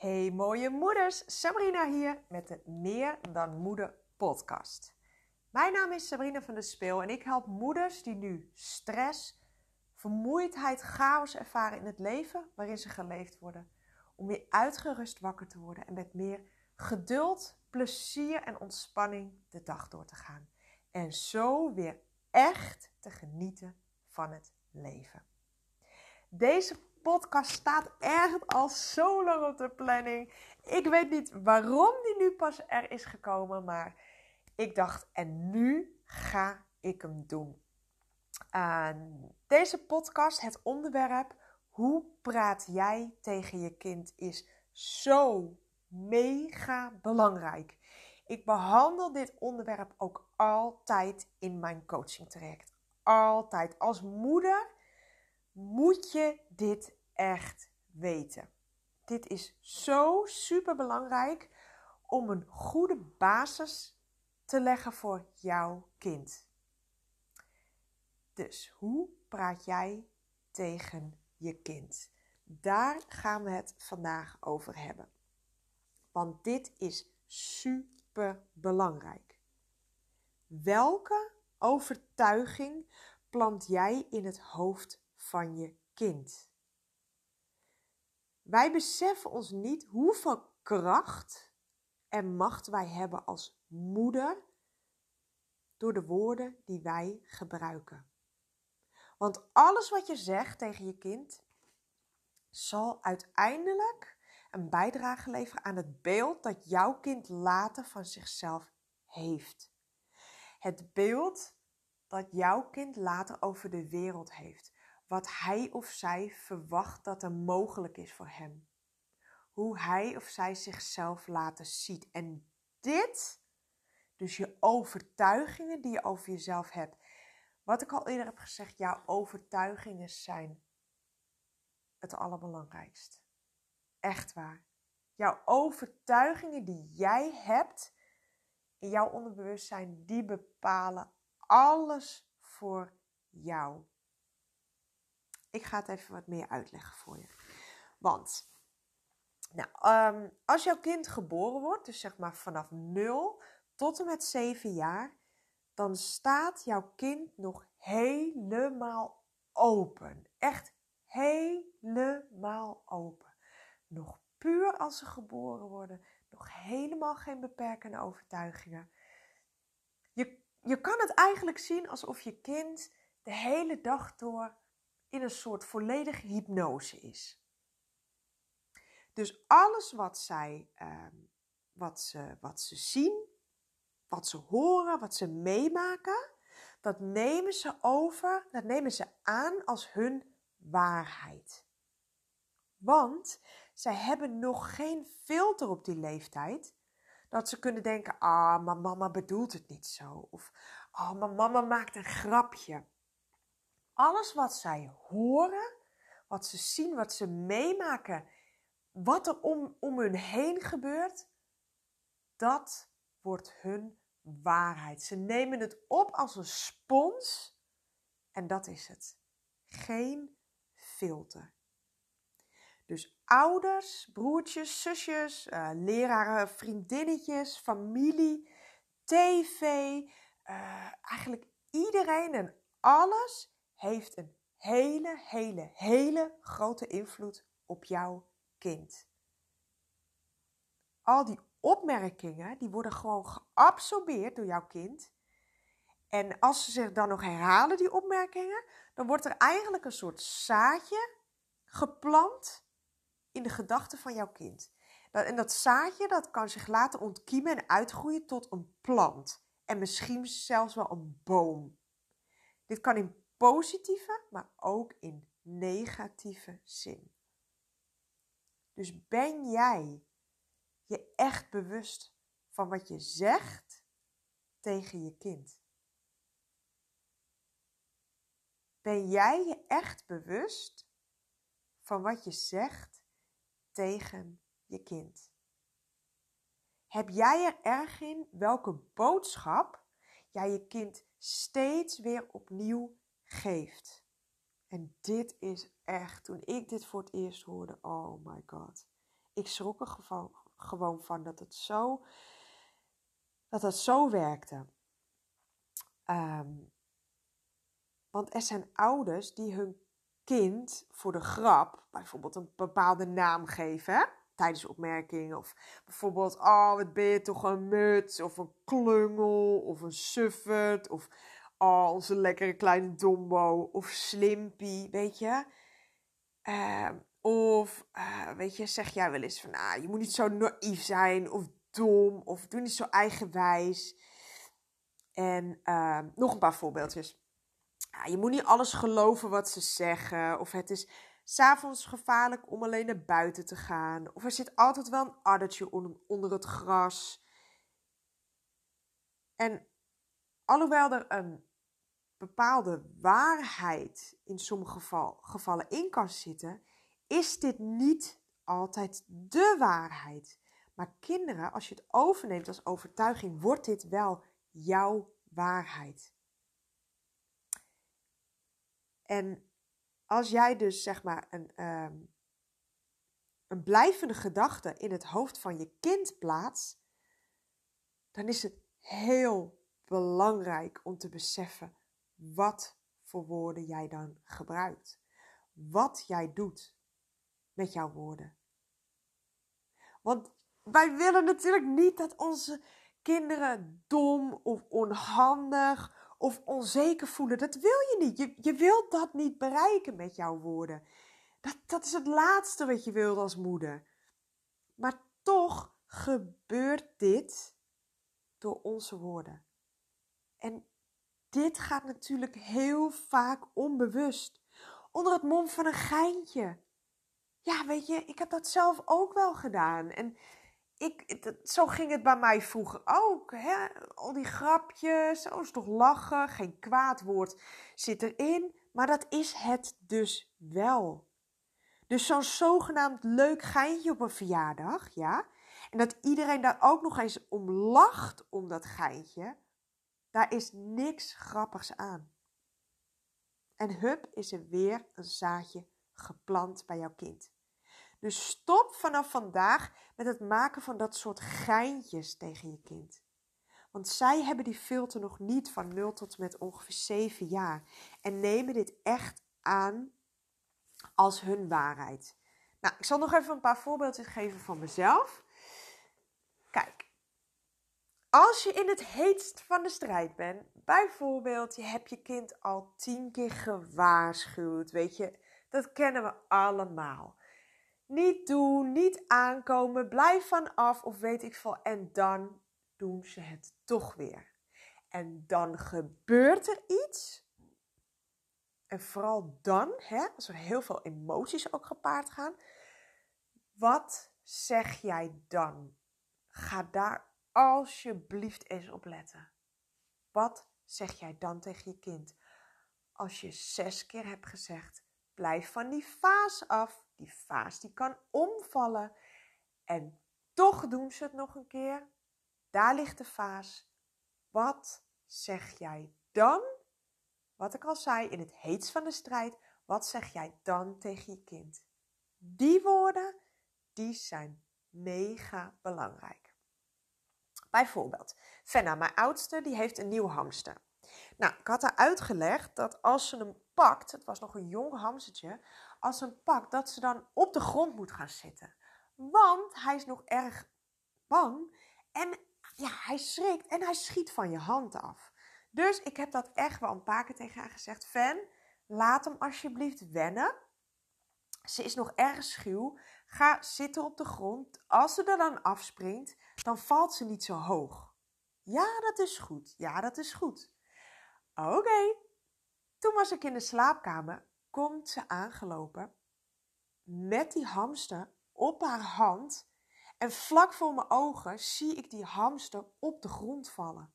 Hey mooie moeders, Sabrina hier met de Meer dan Moeder podcast. Mijn naam is Sabrina van der Speel en ik help moeders die nu stress, vermoeidheid, chaos ervaren in het leven waarin ze geleefd worden. Om weer uitgerust wakker te worden en met meer geduld, plezier en ontspanning de dag door te gaan. En zo weer echt te genieten van het leven. Deze podcast staat echt al zo lang op de planning. Ik weet niet waarom die nu pas er is gekomen, maar ik dacht, en nu ga ik hem doen. deze podcast, het onderwerp hoe praat jij tegen je kind, is zo mega belangrijk. Ik behandel dit onderwerp ook altijd in mijn coaching traject. Altijd. Als moeder moet je dit echt weten. Dit is zo super belangrijk om een goede basis te leggen voor jouw kind. Dus hoe praat jij tegen je kind? Daar gaan we het vandaag over hebben. Want dit is super belangrijk. Welke overtuiging plant jij in het hoofd van je kind? Wij beseffen ons niet hoeveel kracht en macht wij hebben als moeder door de woorden die wij gebruiken. Want alles wat je zegt tegen je kind zal uiteindelijk een bijdrage leveren aan het beeld dat jouw kind later van zichzelf heeft. Het beeld dat jouw kind later over de wereld heeft wat hij of zij verwacht dat er mogelijk is voor hem. Hoe hij of zij zichzelf laten ziet. En dit, dus je overtuigingen die je over jezelf hebt. Wat ik al eerder heb gezegd, jouw overtuigingen zijn het allerbelangrijkst. Echt waar. Jouw overtuigingen die jij hebt in jouw onderbewustzijn, die bepalen alles voor jou. Ik ga het even wat meer uitleggen voor je. Want, nou, ehm, als jouw kind geboren wordt, dus zeg maar vanaf 0 tot en met 7 jaar, dan staat jouw kind nog helemaal open. Echt helemaal open. Nog puur als ze geboren worden, nog helemaal geen beperkende overtuigingen. Je, je kan het eigenlijk zien alsof je kind de hele dag door in een soort volledige hypnose is. Dus alles wat zij, ehm, wat, ze, wat ze zien, wat ze horen, wat ze meemaken, dat nemen ze over, dat nemen ze aan als hun waarheid. Want zij hebben nog geen filter op die leeftijd. Dat ze kunnen denken, ah, maar mama bedoelt het niet zo. Of, ah, oh, maar mama maakt een grapje alles wat zij horen, wat ze zien, wat ze meemaken, wat er om, om hun heen gebeurt, dat wordt hun waarheid. Ze nemen het op als een spons en dat is het. Geen filter. Dus ouders, broertjes, zusjes, uh, leraren, vriendinnetjes, familie, tv, uh, eigenlijk iedereen en alles heeft een hele, hele, hele grote invloed op jouw kind. Al die opmerkingen, die worden gewoon geabsorbeerd door jouw kind. En als ze zich dan nog herhalen, die opmerkingen, dan wordt er eigenlijk een soort zaadje geplant in de gedachten van jouw kind. En dat zaadje dat kan zich later ontkiemen en uitgroeien tot een plant. En misschien zelfs wel een boom. Dit kan in positieve, maar ook in negatieve zin. Dus ben jij je echt bewust van wat je zegt tegen je kind? Ben jij je echt bewust van wat je zegt tegen je kind? Heb jij er erg in welke boodschap jij je kind steeds weer opnieuw geeft. En dit is echt, toen ik dit voor het eerst hoorde, oh my god. Ik schrok er gewoon, van dat het zo, dat het zo werkte. Ehm, want er zijn ouders die hun kind voor de grap bijvoorbeeld een bepaalde naam geven tijdens opmerkingen. Of bijvoorbeeld, oh wat ben je toch een muts of een klungel of een suffert of oh onze lekkere kleine dombo of slimpy, weet je. Ehm, of uh, weet je, zeg jij wel eens van, ah, je moet niet zo naïef zijn of dom of doe niet zo eigenwijs. En uh, nog een paar voorbeeldjes. Ja, je moet niet alles geloven wat ze zeggen. Of het is s'avonds gevaarlijk om alleen naar buiten te gaan. Of er zit altijd wel een addertje onder het gras. En alhoewel er een bepaalde waarheid in sommige geval, gevallen in kan zitten, is dit niet altijd de waarheid. Maar kinderen, als je het overneemt als overtuiging, wordt dit wel jouw waarheid. En als jij dus zeg maar een, ehm, een blijvende gedachte in het hoofd van je kind plaatst, dan is het heel belangrijk om te beseffen wat voor woorden jij dan gebruikt. Wat jij doet met jouw woorden. Want wij willen natuurlijk niet dat onze kinderen dom of onhandig of onzeker voelen. Dat wil je niet. Je, je wilt dat niet bereiken met jouw woorden. Dat, dat is het laatste wat je wilt als moeder. Maar toch gebeurt dit door onze woorden. En dit gaat natuurlijk heel vaak onbewust. Onder het mom van een geintje. Ja, weet je, ik heb dat zelf ook wel gedaan. En ik, zo ging het bij mij vroeger ook. Hè? Al die grapjes, zo is toch lachen, geen kwaad woord zit erin. Maar dat is het dus wel. Dus zo'n zogenaamd leuk geintje op een verjaardag, ja. En dat iedereen daar ook nog eens om lacht om dat geintje. Daar is niks grappigs aan. En hup is er weer een zaadje geplant bij jouw kind. Dus stop vanaf vandaag met het maken van dat soort geintjes tegen je kind. Want zij hebben die filter nog niet van 0 tot met ongeveer 7 jaar. En nemen dit echt aan als hun waarheid. Nou, ik zal nog even een paar voorbeelden geven van mezelf. Kijk, als je in het heetst van de strijd bent, bijvoorbeeld je hebt je kind al tien keer gewaarschuwd, weet je, dat kennen we allemaal. Niet doen, niet aankomen, blijf van af of weet ik veel. En dan doen ze het toch weer. En dan gebeurt er iets. En vooral dan, hè, als er heel veel emoties ook gepaard gaan. Wat zeg jij dan? Ga daar alsjeblieft eens op letten. Wat zeg jij dan tegen je kind? Als je zes keer hebt gezegd, blijf van die vaas af. Die vaas die kan omvallen. En toch doen ze het nog een keer. Daar ligt de vaas. Wat zeg jij dan? Wat ik al zei, in het heetst van de strijd, wat zeg jij dan tegen je kind? Die woorden, die zijn mega belangrijk. Bijvoorbeeld, Fenna, mijn oudste, die heeft een nieuw hamster. Nou, ik had haar uitgelegd dat als ze hem pakt, het was nog een jong hamstertje, als ze hem pakt, dat ze dan op de grond moet gaan zitten. Want hij is nog erg bang en ja, hij schrikt en hij schiet van je hand af. Dus ik heb dat echt wel een paar keer tegen haar gezegd. Fan, laat hem alsjeblieft wennen. Ze is nog erg schuw. Ga zitten op de grond. Als ze er dan afspringt, dan valt ze niet zo hoog. Ja, dat is goed. Ja, dat is goed. Oké. Toen was ik in de slaapkamer. Komt ze aangelopen met die hamster op haar hand. En vlak voor mijn ogen zie ik die hamster op de grond vallen.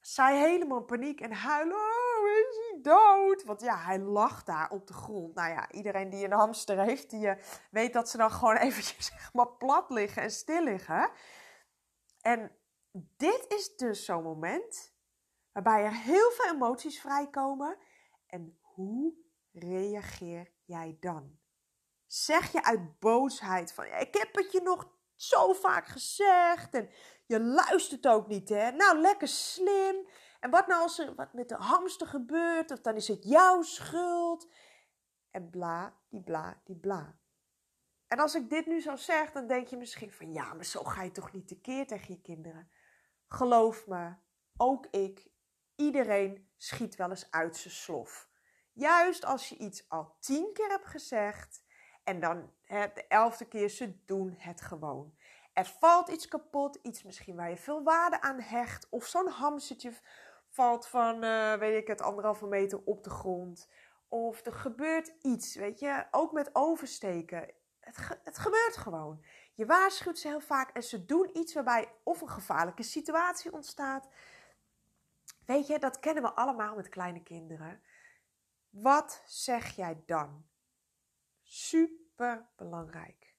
Zij helemaal in paniek en huilen. Oh, is hij dood? Want ja, hij lag daar op de grond. Nou ja, iedereen die een hamster heeft, die uh, weet dat ze dan gewoon eventjes maar, plat liggen en stil liggen. En dit is dus zo'n moment waarbij er heel veel emoties vrijkomen. En hoe reageer jij dan? Zeg je uit boosheid van, ik heb het je nog zo vaak gezegd en je luistert ook niet, hè? Nou, lekker slim. En wat nou als er wat met de hamster gebeurt, of dan is het jouw schuld. En bla, die bla, die bla. En als ik dit nu zo zeg, dan denk je misschien van ja, maar zo ga je toch niet tekeer tegen je kinderen. Geloof me, ook ik, iedereen schiet wel eens uit zijn slof. Juist als je iets al tien keer hebt gezegd en dan hè, de elfde keer ze doen het gewoon. Er valt iets kapot, iets misschien waar je veel waarde aan hecht. Of zo'n hamstertje valt van, uh, weet ik het, anderhalve meter op de grond. Of er gebeurt iets, weet je, ook met oversteken. Het, het gebeurt gewoon. Je waarschuwt ze heel vaak en ze doen iets waarbij of een gevaarlijke situatie ontstaat. Weet je, dat kennen we allemaal met kleine kinderen. Wat zeg jij dan? Super belangrijk.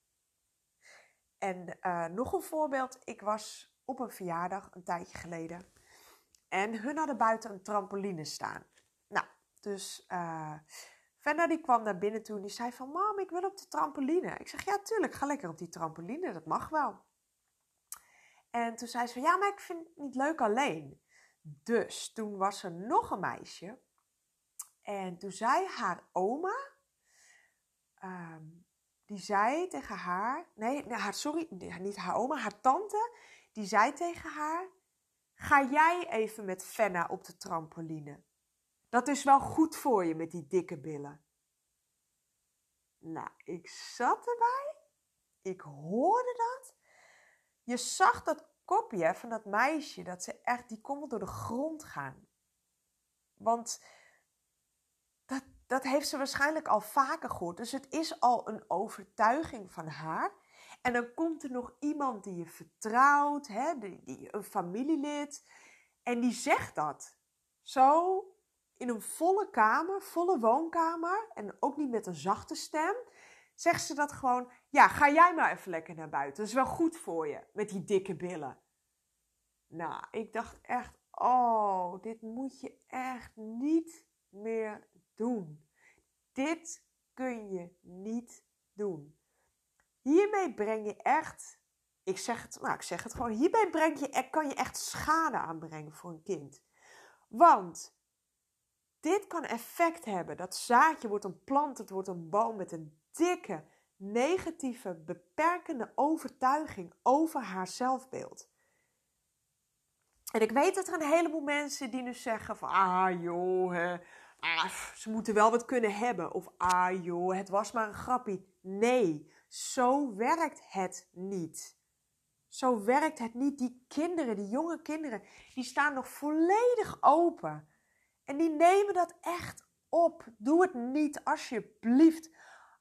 En uh, nog een voorbeeld. Ik was op een verjaardag een tijdje geleden. En hun hadden buiten een trampoline staan. Nou, dus uh, die kwam naar binnen toe die zei van... Mam, ik wil op de trampoline. Ik zeg, ja tuurlijk, ga lekker op die trampoline. Dat mag wel. En toen zei ze ja, maar ik vind het niet leuk alleen. Dus toen was er nog een meisje. En toen zei haar oma... Um, die zei tegen haar... Nee, nee haar, sorry, niet haar oma, haar tante. Die zei tegen haar... Ga jij even met Fenna op de trampoline? Dat is wel goed voor je met die dikke billen. Nou, ik zat erbij. Ik hoorde dat. Je zag dat kopje van dat meisje, dat ze echt, die kon wel door de grond gaan. Want dat, dat heeft ze waarschijnlijk al vaker gehoord. Dus het is al een overtuiging van haar. En dan komt er nog iemand die je vertrouwt, hè, die, een familielid. En die zegt dat. Zo in een volle kamer, volle woonkamer. En ook niet met een zachte stem. Zegt ze dat gewoon. Ja, ga jij maar even lekker naar buiten. Dat is wel goed voor je. Met die dikke billen. Nou, ik dacht echt. Oh, dit moet je echt niet meer doen. Dit kun je niet doen. Hiermee breng je echt, ik zeg het, nou ik zeg het gewoon, hiermee breng je, kan je echt schade aanbrengen voor een kind. Want dit kan effect hebben. Dat zaadje wordt een plant, het wordt een boom met een dikke, negatieve, beperkende overtuiging over haar zelfbeeld. En ik weet dat er een heleboel mensen die nu zeggen van, ah joh, hè, ah, ze moeten wel wat kunnen hebben. Of ah joh, het was maar een grappie. Nee, zo werkt het niet. Zo werkt het niet. Die kinderen, die jonge kinderen, die staan nog volledig open. En die nemen dat echt op. Doe het niet, alsjeblieft.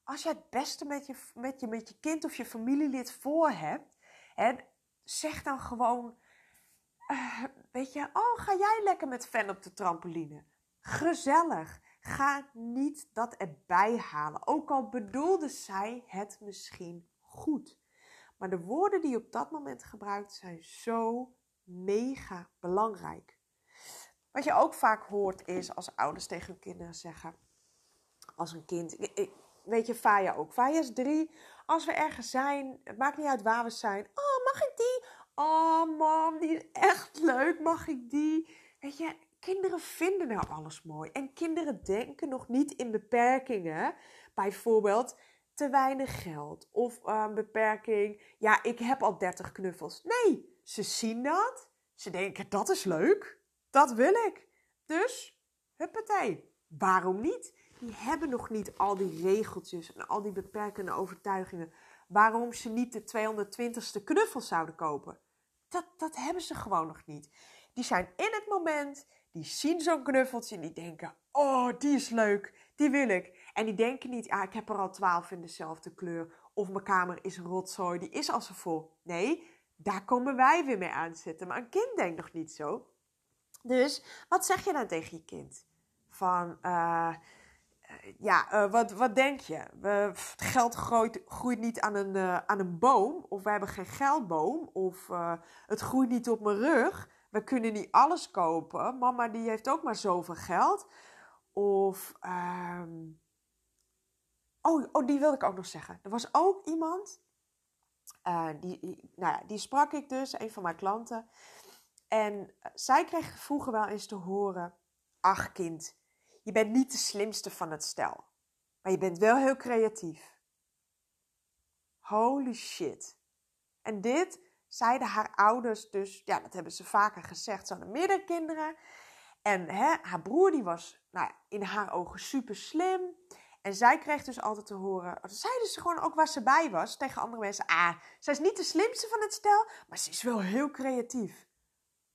Als je het beste met je, met je, met je kind of je familielid voor hebt, hè, zeg dan gewoon: uh, Weet je, oh, ga jij lekker met Fan op de trampoline? Gezellig. Ga niet dat erbij halen. Ook al bedoelde zij het misschien goed. Maar de woorden die je op dat moment gebruikt zijn zo mega belangrijk. Wat je ook vaak hoort is als ouders tegen hun kinderen zeggen: Als een kind, weet je, Faya ook. Faya is drie. Als we ergens zijn, het maakt niet uit waar we zijn. Oh, mag ik die? Oh, mam, die is echt leuk. Mag ik die? Weet je, kinderen vinden nou alles mooi. En kinderen denken nog niet in beperkingen. Bijvoorbeeld te weinig geld. Of een uh, beperking, ja, ik heb al 30 knuffels. Nee, ze zien dat. Ze denken, dat is leuk. Dat wil ik. Dus, huppatee. Waarom niet? Die hebben nog niet al die regeltjes en al die beperkende overtuigingen. Waarom ze niet de 220ste knuffel zouden kopen. Dat, dat hebben ze gewoon nog niet. Die zijn in het moment, die zien zo'n knuffeltje en die denken: Oh, die is leuk, die wil ik. En die denken niet: Ah, ik heb er al twaalf in dezelfde kleur. Of mijn kamer is rotzooi, die is al zo vol. Nee, daar komen wij weer mee aanzetten. Maar een kind denkt nog niet zo. Dus wat zeg je dan tegen je kind? Van, uh, ja, uh, wat, wat denk je? Geld groeit, groeit niet aan een, aan een boom. Of we hebben geen geldboom. Of het groeit niet op mijn rug we kunnen niet alles kopen. Mama die heeft ook maar zoveel geld. Of, um, oh, oh, die wilde ik ook nog zeggen. Er was ook iemand, uh, die, nou ja, die sprak ik dus, een van mijn klanten. En eh, zij kreeg vroeger wel eens te horen: Ach, kind, je bent niet de slimste van het stel, maar je bent wel heel creatief. Holy shit. En dit zeiden haar ouders dus, ja, dat hebben ze vaker gezegd. Ze hadden meerdere kinderen. En hè, haar broer, die was nou ja, in haar ogen super slim. En zij kreeg dus altijd te horen, zeiden ze gewoon ook waar ze bij was, tegen andere mensen. Ah, zij is niet de slimste van het stel, maar ze is wel heel creatief.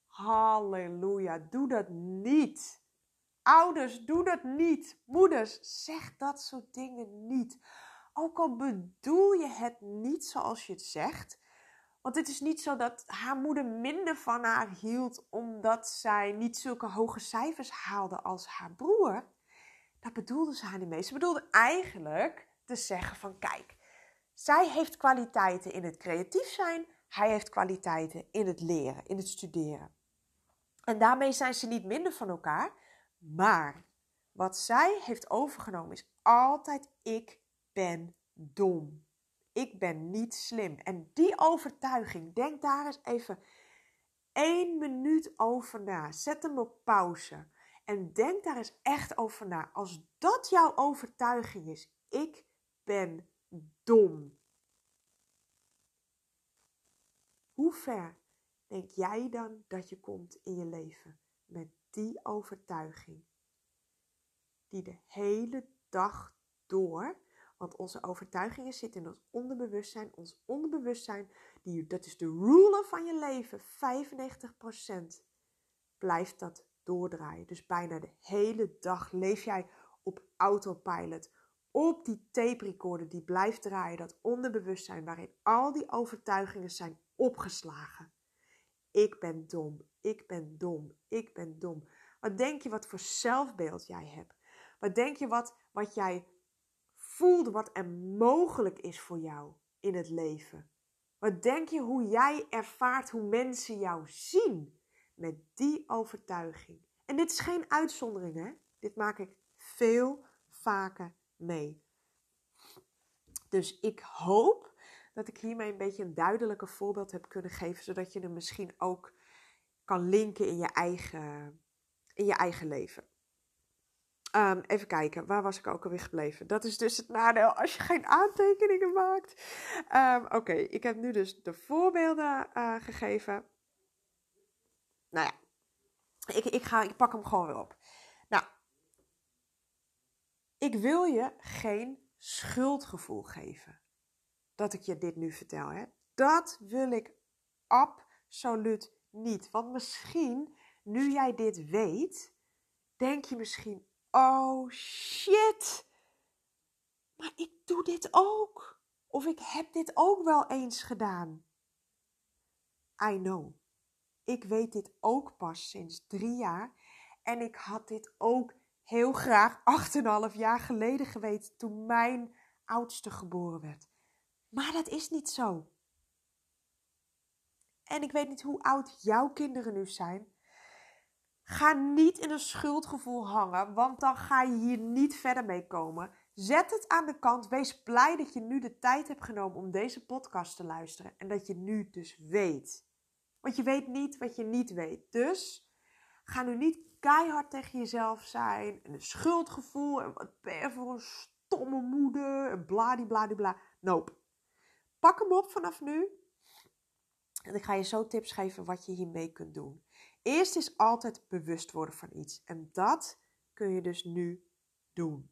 Halleluja, doe dat niet. Ouders, doe dat niet. Moeders, zeg dat soort dingen niet. Ook al bedoel je het niet zoals je het zegt. Want het is niet zo dat haar moeder minder van haar hield omdat zij niet zulke hoge cijfers haalde als haar broer. Dat bedoelde ze haar niet mee. Ze bedoelde eigenlijk te zeggen van kijk, zij heeft kwaliteiten in het creatief zijn. Hij heeft kwaliteiten in het leren, in het studeren. En daarmee zijn ze niet minder van elkaar. Maar wat zij heeft overgenomen is altijd ik ben dom. Ik ben niet slim. En die overtuiging, denk daar eens even één minuut over na. Zet hem op pauze. En denk daar eens echt over na. Als dat jouw overtuiging is, ik ben dom. Hoe ver denk jij dan dat je komt in je leven met die overtuiging? Die de hele dag door want onze overtuigingen zitten in ons onderbewustzijn. Ons onderbewustzijn, die, dat is de ruler van je leven. 95% blijft dat doordraaien. Dus bijna de hele dag leef jij op autopilot. Op die tape recorder die blijft draaien. Dat onderbewustzijn waarin al die overtuigingen zijn opgeslagen. Ik ben dom, ik ben dom, ik ben dom. Wat denk je wat voor zelfbeeld jij hebt? Wat denk je wat, wat jij voelt wat er mogelijk is voor jou in het leven? Wat denk je hoe jij ervaart hoe mensen jou zien met die overtuiging? En dit is geen uitzondering, hè? Dit maak ik veel vaker mee. Dus ik hoop dat ik hiermee een beetje een duidelijker voorbeeld heb kunnen geven, zodat je er misschien ook kan linken in je eigen, in je eigen leven. Um, even kijken, waar was ik ook alweer gebleven? Dat is dus het nadeel als je geen aantekeningen maakt. Um, Oké, ik heb nu dus de voorbeelden uh, gegeven. Nou ja, ik, ik, ga, ik pak hem gewoon weer op. Nou, ik wil je geen schuldgevoel geven. Dat ik je dit nu vertel. Hè? Dat wil ik absoluut niet. Want misschien, nu jij dit weet, denk je misschien oh shit, maar ik doe dit ook. Of ik heb dit ook wel eens gedaan. I know. Ik weet dit ook pas sinds drie jaar. En ik had dit ook heel graag 8,5 jaar geleden geweten toen mijn oudste geboren werd. Maar dat is niet zo. En ik weet niet hoe oud jouw kinderen nu zijn. Ga niet in een schuldgevoel hangen, want dan ga je hier niet verder mee komen. Zet het aan de kant. Wees blij dat je nu de tijd hebt genomen om deze podcast te luisteren. En dat je nu dus weet. Want je weet niet wat je niet weet. Dus ga nu niet keihard tegen jezelf zijn. En een schuldgevoel. En wat ben je voor een stomme moeder. En bladibladibla. Nope. Pak hem op vanaf nu. En ik ga je zo tips geven wat je hiermee kunt doen. Eerst is altijd bewust worden van iets. En dat kun je dus nu doen.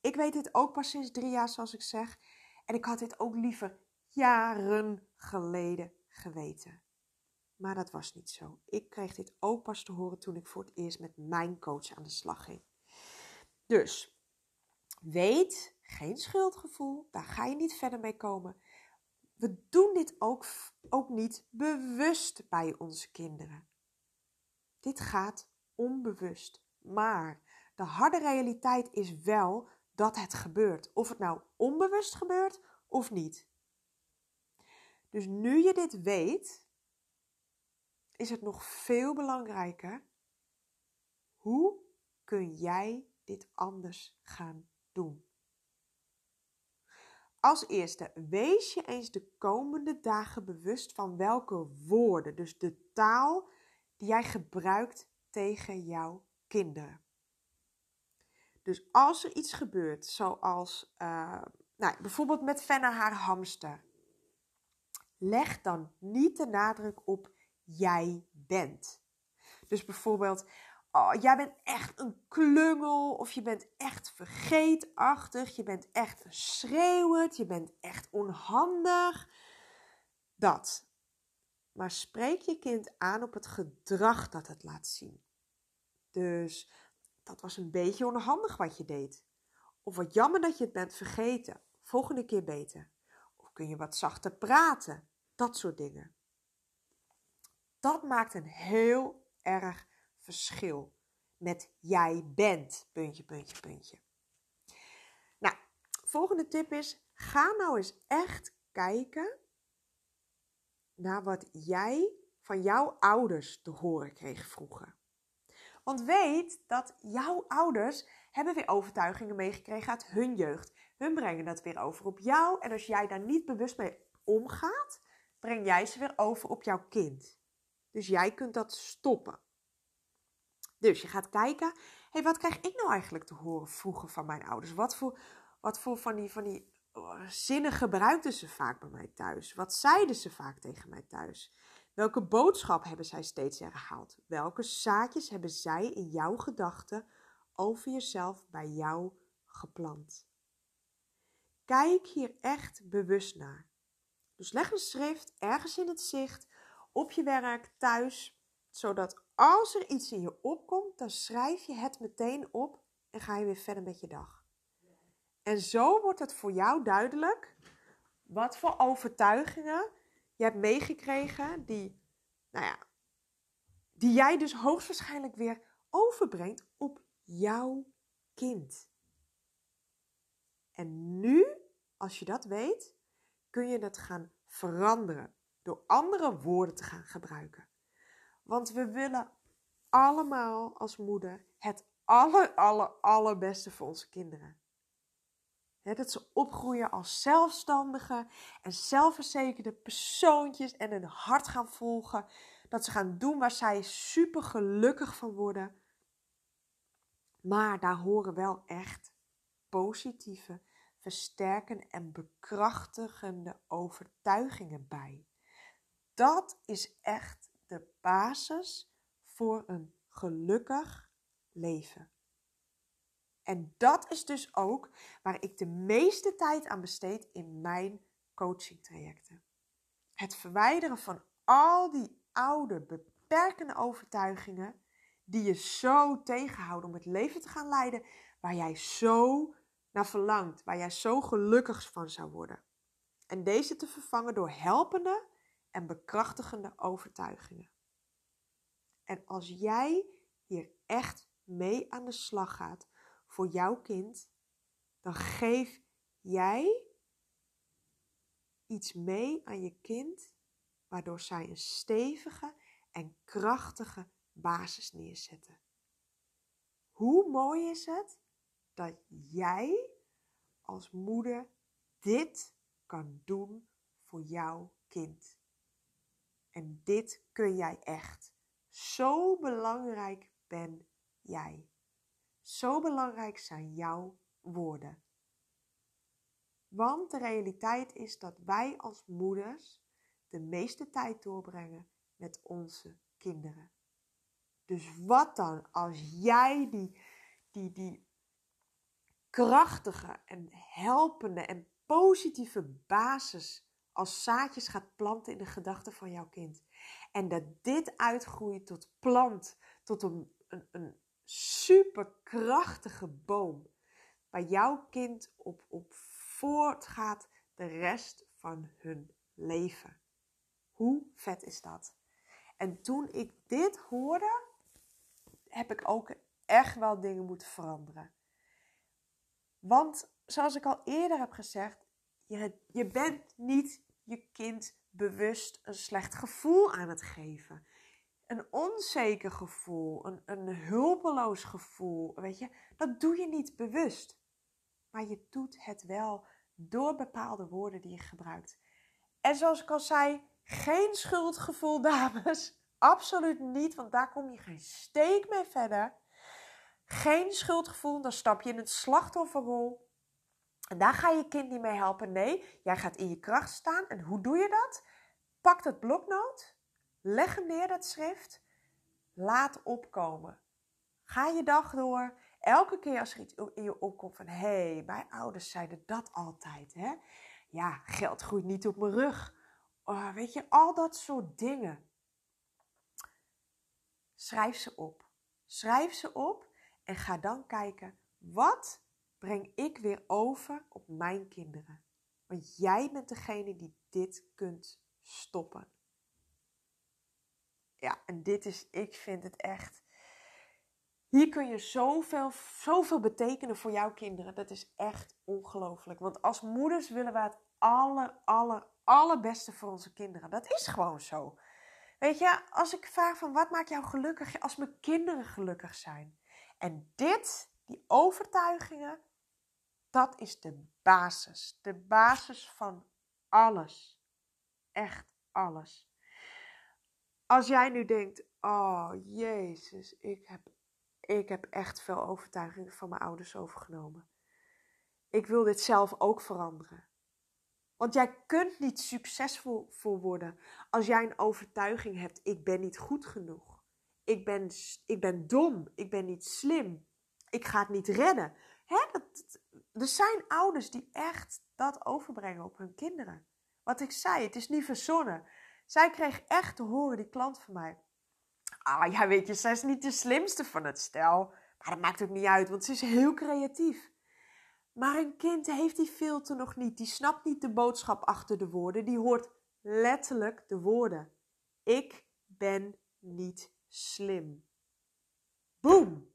Ik weet dit ook pas sinds drie jaar, zoals ik zeg. En ik had dit ook liever jaren geleden geweten. Maar dat was niet zo. Ik kreeg dit ook pas te horen toen ik voor het eerst met mijn coach aan de slag ging. Dus weet, geen schuldgevoel, daar ga je niet verder mee komen. We doen dit ook, ook niet bewust bij onze kinderen. Dit gaat onbewust. Maar de harde realiteit is wel dat het gebeurt. Of het nou onbewust gebeurt of niet. Dus nu je dit weet, is het nog veel belangrijker. Hoe kun jij dit anders gaan doen? als eerste, wees je eens de komende dagen bewust van welke woorden, dus de taal die jij gebruikt tegen jouw kinderen. Dus als er iets gebeurt, zoals uh, nou, bijvoorbeeld met Fenna haar hamster, leg dan niet de nadruk op jij bent. Dus bijvoorbeeld, oh, jij bent echt een klungel of je bent echt vergeetachtig, je bent echt een schreeuwend, je bent echt onhandig. Dat. Maar spreek je kind aan op het gedrag dat het laat zien. Dus dat was een beetje onhandig wat je deed. Of wat jammer dat je het bent vergeten. Volgende keer beter. Of kun je wat zachter praten. Dat soort dingen. Dat maakt een heel erg verschil met jij bent, puntje, puntje, puntje. Nou, volgende tip is, ga nou eens echt kijken naar wat jij van jouw ouders te horen kreeg vroeger. Want weet dat jouw ouders hebben weer overtuigingen meegekregen uit hun jeugd. Hun brengen dat weer over op jou. En als jij daar niet bewust mee omgaat, breng jij ze weer over op jouw kind. Dus jij kunt dat stoppen. Dus je gaat kijken, hey, wat krijg ik nou eigenlijk te horen vroeger van mijn ouders? Wat voor, wat voor van die, van die zinnen gebruikten ze vaak bij mij thuis? Wat zeiden ze vaak tegen mij thuis? Welke boodschap hebben zij steeds herhaald? Welke zaadjes hebben zij in jouw gedachten over jezelf bij jou geplant? Kijk hier echt bewust naar. Dus leg een schrift ergens in het zicht, op je werk, thuis, zodat als er iets in je opkomt, dan schrijf je het meteen op en ga je weer verder met je dag. En zo wordt het voor jou duidelijk wat voor overtuigingen je hebt meegekregen, die, nou ja, die jij dus hoogstwaarschijnlijk weer overbrengt op jouw kind. En nu, als je dat weet, kun je het gaan veranderen door andere woorden te gaan gebruiken. Want we willen allemaal als moeder het aller, aller, allerbeste voor onze kinderen dat ze opgroeien als zelfstandige en zelfverzekerde persoontjes en hun hart gaan volgen. Dat ze gaan doen waar zij super gelukkig van worden. Maar daar horen wel echt positieve, versterkende en bekrachtigende overtuigingen bij. Dat is echt de basis voor een gelukkig leven. En dat is dus ook waar ik de meeste tijd aan besteed in mijn coachingtrajecten. Het verwijderen van al die oude, beperkende overtuigingen die je zo tegenhouden om het leven te gaan leiden waar jij zo naar verlangt, waar jij zo gelukkig van zou worden. En deze te vervangen door helpende en bekrachtigende overtuigingen. En als jij hier echt mee aan de slag gaat, voor jouw kind, dan geef jij iets mee aan je kind, waardoor zij een stevige en krachtige basis neerzetten. Hoe mooi is het dat jij als moeder dit kan doen voor jouw kind? En dit kun jij echt. Zo belangrijk ben jij. Zo belangrijk zijn jouw woorden. Want de realiteit is dat wij als moeders de meeste tijd doorbrengen met onze kinderen. Dus wat dan als jij die, die, die krachtige en helpende en positieve basis als zaadjes gaat planten in de gedachten van jouw kind. En dat dit uitgroeit tot plant, tot een, een, een superkrachtige boom. Waar jouw kind op, op voortgaat de rest van hun leven. Hoe vet is dat? En toen ik dit hoorde, heb ik ook echt wel dingen moeten veranderen. Want zoals ik al eerder heb gezegd, je, je bent niet je kind bewust een slecht gevoel aan het geven een onzeker gevoel, een, een hulpeloos gevoel, weet je, dat doe je niet bewust. Maar je doet het wel door bepaalde woorden die je gebruikt. En zoals ik al zei, geen schuldgevoel, dames. Absoluut niet, want daar kom je geen steek mee verder. Geen schuldgevoel, dan stap je in een slachtofferrol. En daar ga je kind niet mee helpen. Nee, jij gaat in je kracht staan. En hoe doe je dat? Pak het bloknoot, leg hem neer, dat schrift. Laat opkomen. Ga je dag door. Elke keer als er iets in je opkomt van... hé, hey, mijn ouders zeiden dat altijd, hè? Ja, geld groeit niet op mijn rug. Oh, weet je, al dat soort dingen. Schrijf ze op. Schrijf ze op en ga dan kijken... wat breng ik weer over op mijn kinderen? Want jij bent degene die dit kunt stoppen. Ja, en dit is, ik vind het echt. Hier kun je zoveel, zoveel betekenen voor jouw kinderen. Dat is echt ongelooflijk. Want als moeders willen we het aller, aller, allerbeste voor onze kinderen. Dat is gewoon zo. Weet je, als ik vraag van wat maakt jou gelukkig als mijn kinderen gelukkig zijn. En dit, die overtuigingen, dat is de basis. De basis van alles. Echt alles. Als jij nu denkt, oh Jezus, ik heb, ik heb echt veel overtuigingen van mijn ouders overgenomen. Ik wil dit zelf ook veranderen. Want jij kunt niet succesvol worden als jij een overtuiging hebt, ik ben niet goed genoeg. Ik ben, ik ben dom, ik ben niet slim, ik ga het niet redden. Hè? Dat, er zijn ouders die echt dat overbrengen op hun kinderen. Wat ik zei, het is niet verzonnen. Zij kreeg echt te horen, die klant van mij. Ah ja, weet je, zij is niet de slimste van het stel. Maar dat maakt ook niet uit, want ze is heel creatief. Maar een kind heeft die filter nog niet. Die snapt niet de boodschap achter de woorden. Die hoort letterlijk de woorden. Ik ben niet slim. Boom!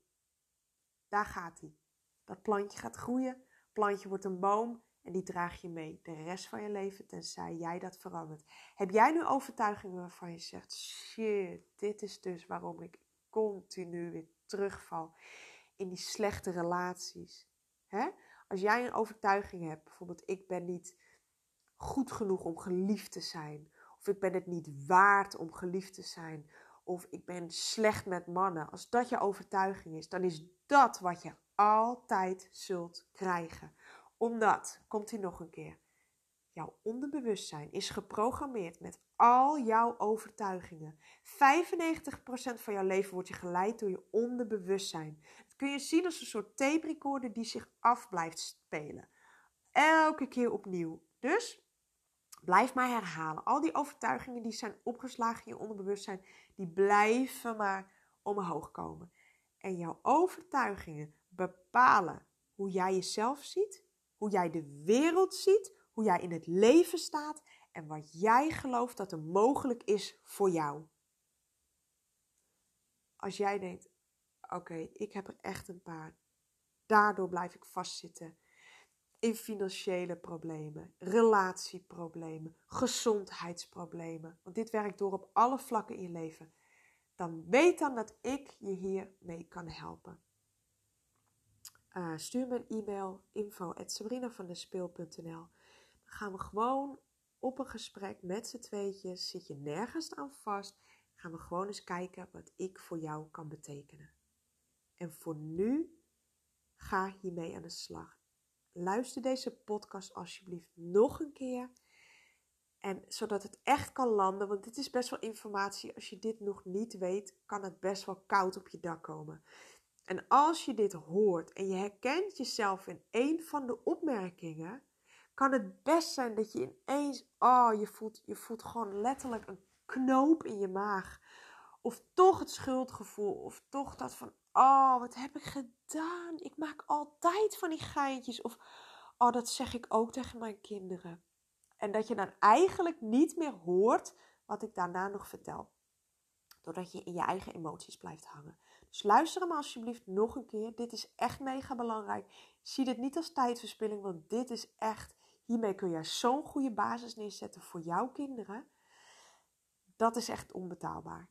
Daar gaat hij. Dat plantje gaat groeien. Plantje wordt een boom. En die draag je mee de rest van je leven, tenzij jij dat verandert. Heb jij nu overtuigingen waarvan je zegt: shit, dit is dus waarom ik continu weer terugval in die slechte relaties? Hè? Als jij een overtuiging hebt, bijvoorbeeld: ik ben niet goed genoeg om geliefd te zijn, of ik ben het niet waard om geliefd te zijn, of ik ben slecht met mannen. Als dat je overtuiging is, dan is dat wat je altijd zult krijgen omdat, komt hij nog een keer, jouw onderbewustzijn is geprogrammeerd met al jouw overtuigingen. 95% van jouw leven wordt je geleid door je onderbewustzijn. Dat kun je zien als een soort tape recorder die zich af blijft spelen. Elke keer opnieuw. Dus blijf maar herhalen. Al die overtuigingen die zijn opgeslagen in je onderbewustzijn, die blijven maar omhoog komen. En jouw overtuigingen bepalen hoe jij jezelf ziet hoe jij de wereld ziet, hoe jij in het leven staat en wat jij gelooft dat er mogelijk is voor jou. Als jij denkt, oké, ik heb er echt een paar, daardoor blijf ik vastzitten in financiële problemen, relatieproblemen, gezondheidsproblemen, want dit werkt door op alle vlakken in je leven, dan weet dan dat ik je hier mee kan helpen. Uh, stuur me een e-mail info.sabrinavandespeel.nl Dan gaan we gewoon op een gesprek met z'n tweetjes. Zit je nergens aan vast. Gaan we gewoon eens kijken wat ik voor jou kan betekenen. En voor nu, ga hiermee aan de slag. Luister deze podcast alsjeblieft nog een keer. En zodat het echt kan landen, want dit is best wel informatie. Als je dit nog niet weet, kan het best wel koud op je dak komen. En als je dit hoort en je herkent jezelf in een van de opmerkingen, kan het best zijn dat je ineens, oh, je voelt, je voelt gewoon letterlijk een knoop in je maag. Of toch het schuldgevoel, of toch dat van, oh, wat heb ik gedaan? Ik maak altijd van die geintjes. Of, oh, dat zeg ik ook tegen mijn kinderen. En dat je dan eigenlijk niet meer hoort wat ik daarna nog vertel. Doordat je in je eigen emoties blijft hangen. Dus luister hem alsjeblieft nog een keer. Dit is echt mega belangrijk. Zie dit niet als tijdverspilling, want dit is echt. Hiermee kun je zo'n goede basis neerzetten voor jouw kinderen. Dat is echt onbetaalbaar.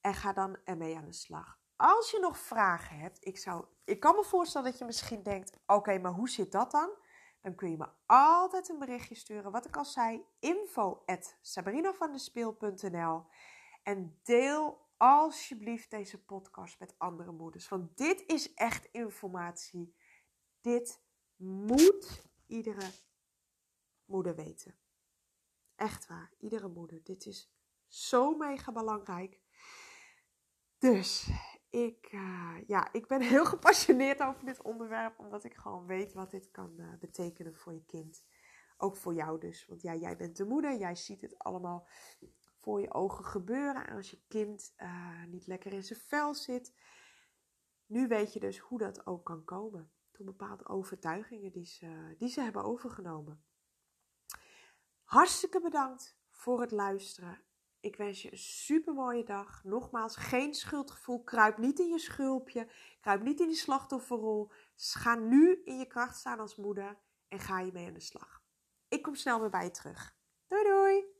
En ga dan ermee aan de slag. Als je nog vragen hebt, ik, zou, ik kan me voorstellen dat je misschien denkt: oké, maar hoe zit dat dan? dan kun je me altijd een berichtje sturen. Wat ik al zei, info at En deel alsjeblieft deze podcast met andere moeders. Want dit is echt informatie. Dit moet iedere moeder weten. Echt waar, iedere moeder. Dit is zo mega belangrijk. Dus ik, uh, ja, ik ben heel gepassioneerd over dit onderwerp, omdat ik gewoon weet wat dit kan uh, betekenen voor je kind. Ook voor jou dus, want ja, jij bent de moeder, jij ziet het allemaal voor je ogen gebeuren. En als je kind uh, niet lekker in zijn vel zit, nu weet je dus hoe dat ook kan komen. Door bepaalde overtuigingen die ze, die ze hebben overgenomen. Hartstikke bedankt voor het luisteren. Ik wens je een super mooie dag. Nogmaals, geen schuldgevoel. Kruip niet in je schulpje. Kruip niet in die slachtofferrol. Ga nu in je kracht staan als moeder en ga je mee aan de slag. Ik kom snel weer bij je terug. Doei doei!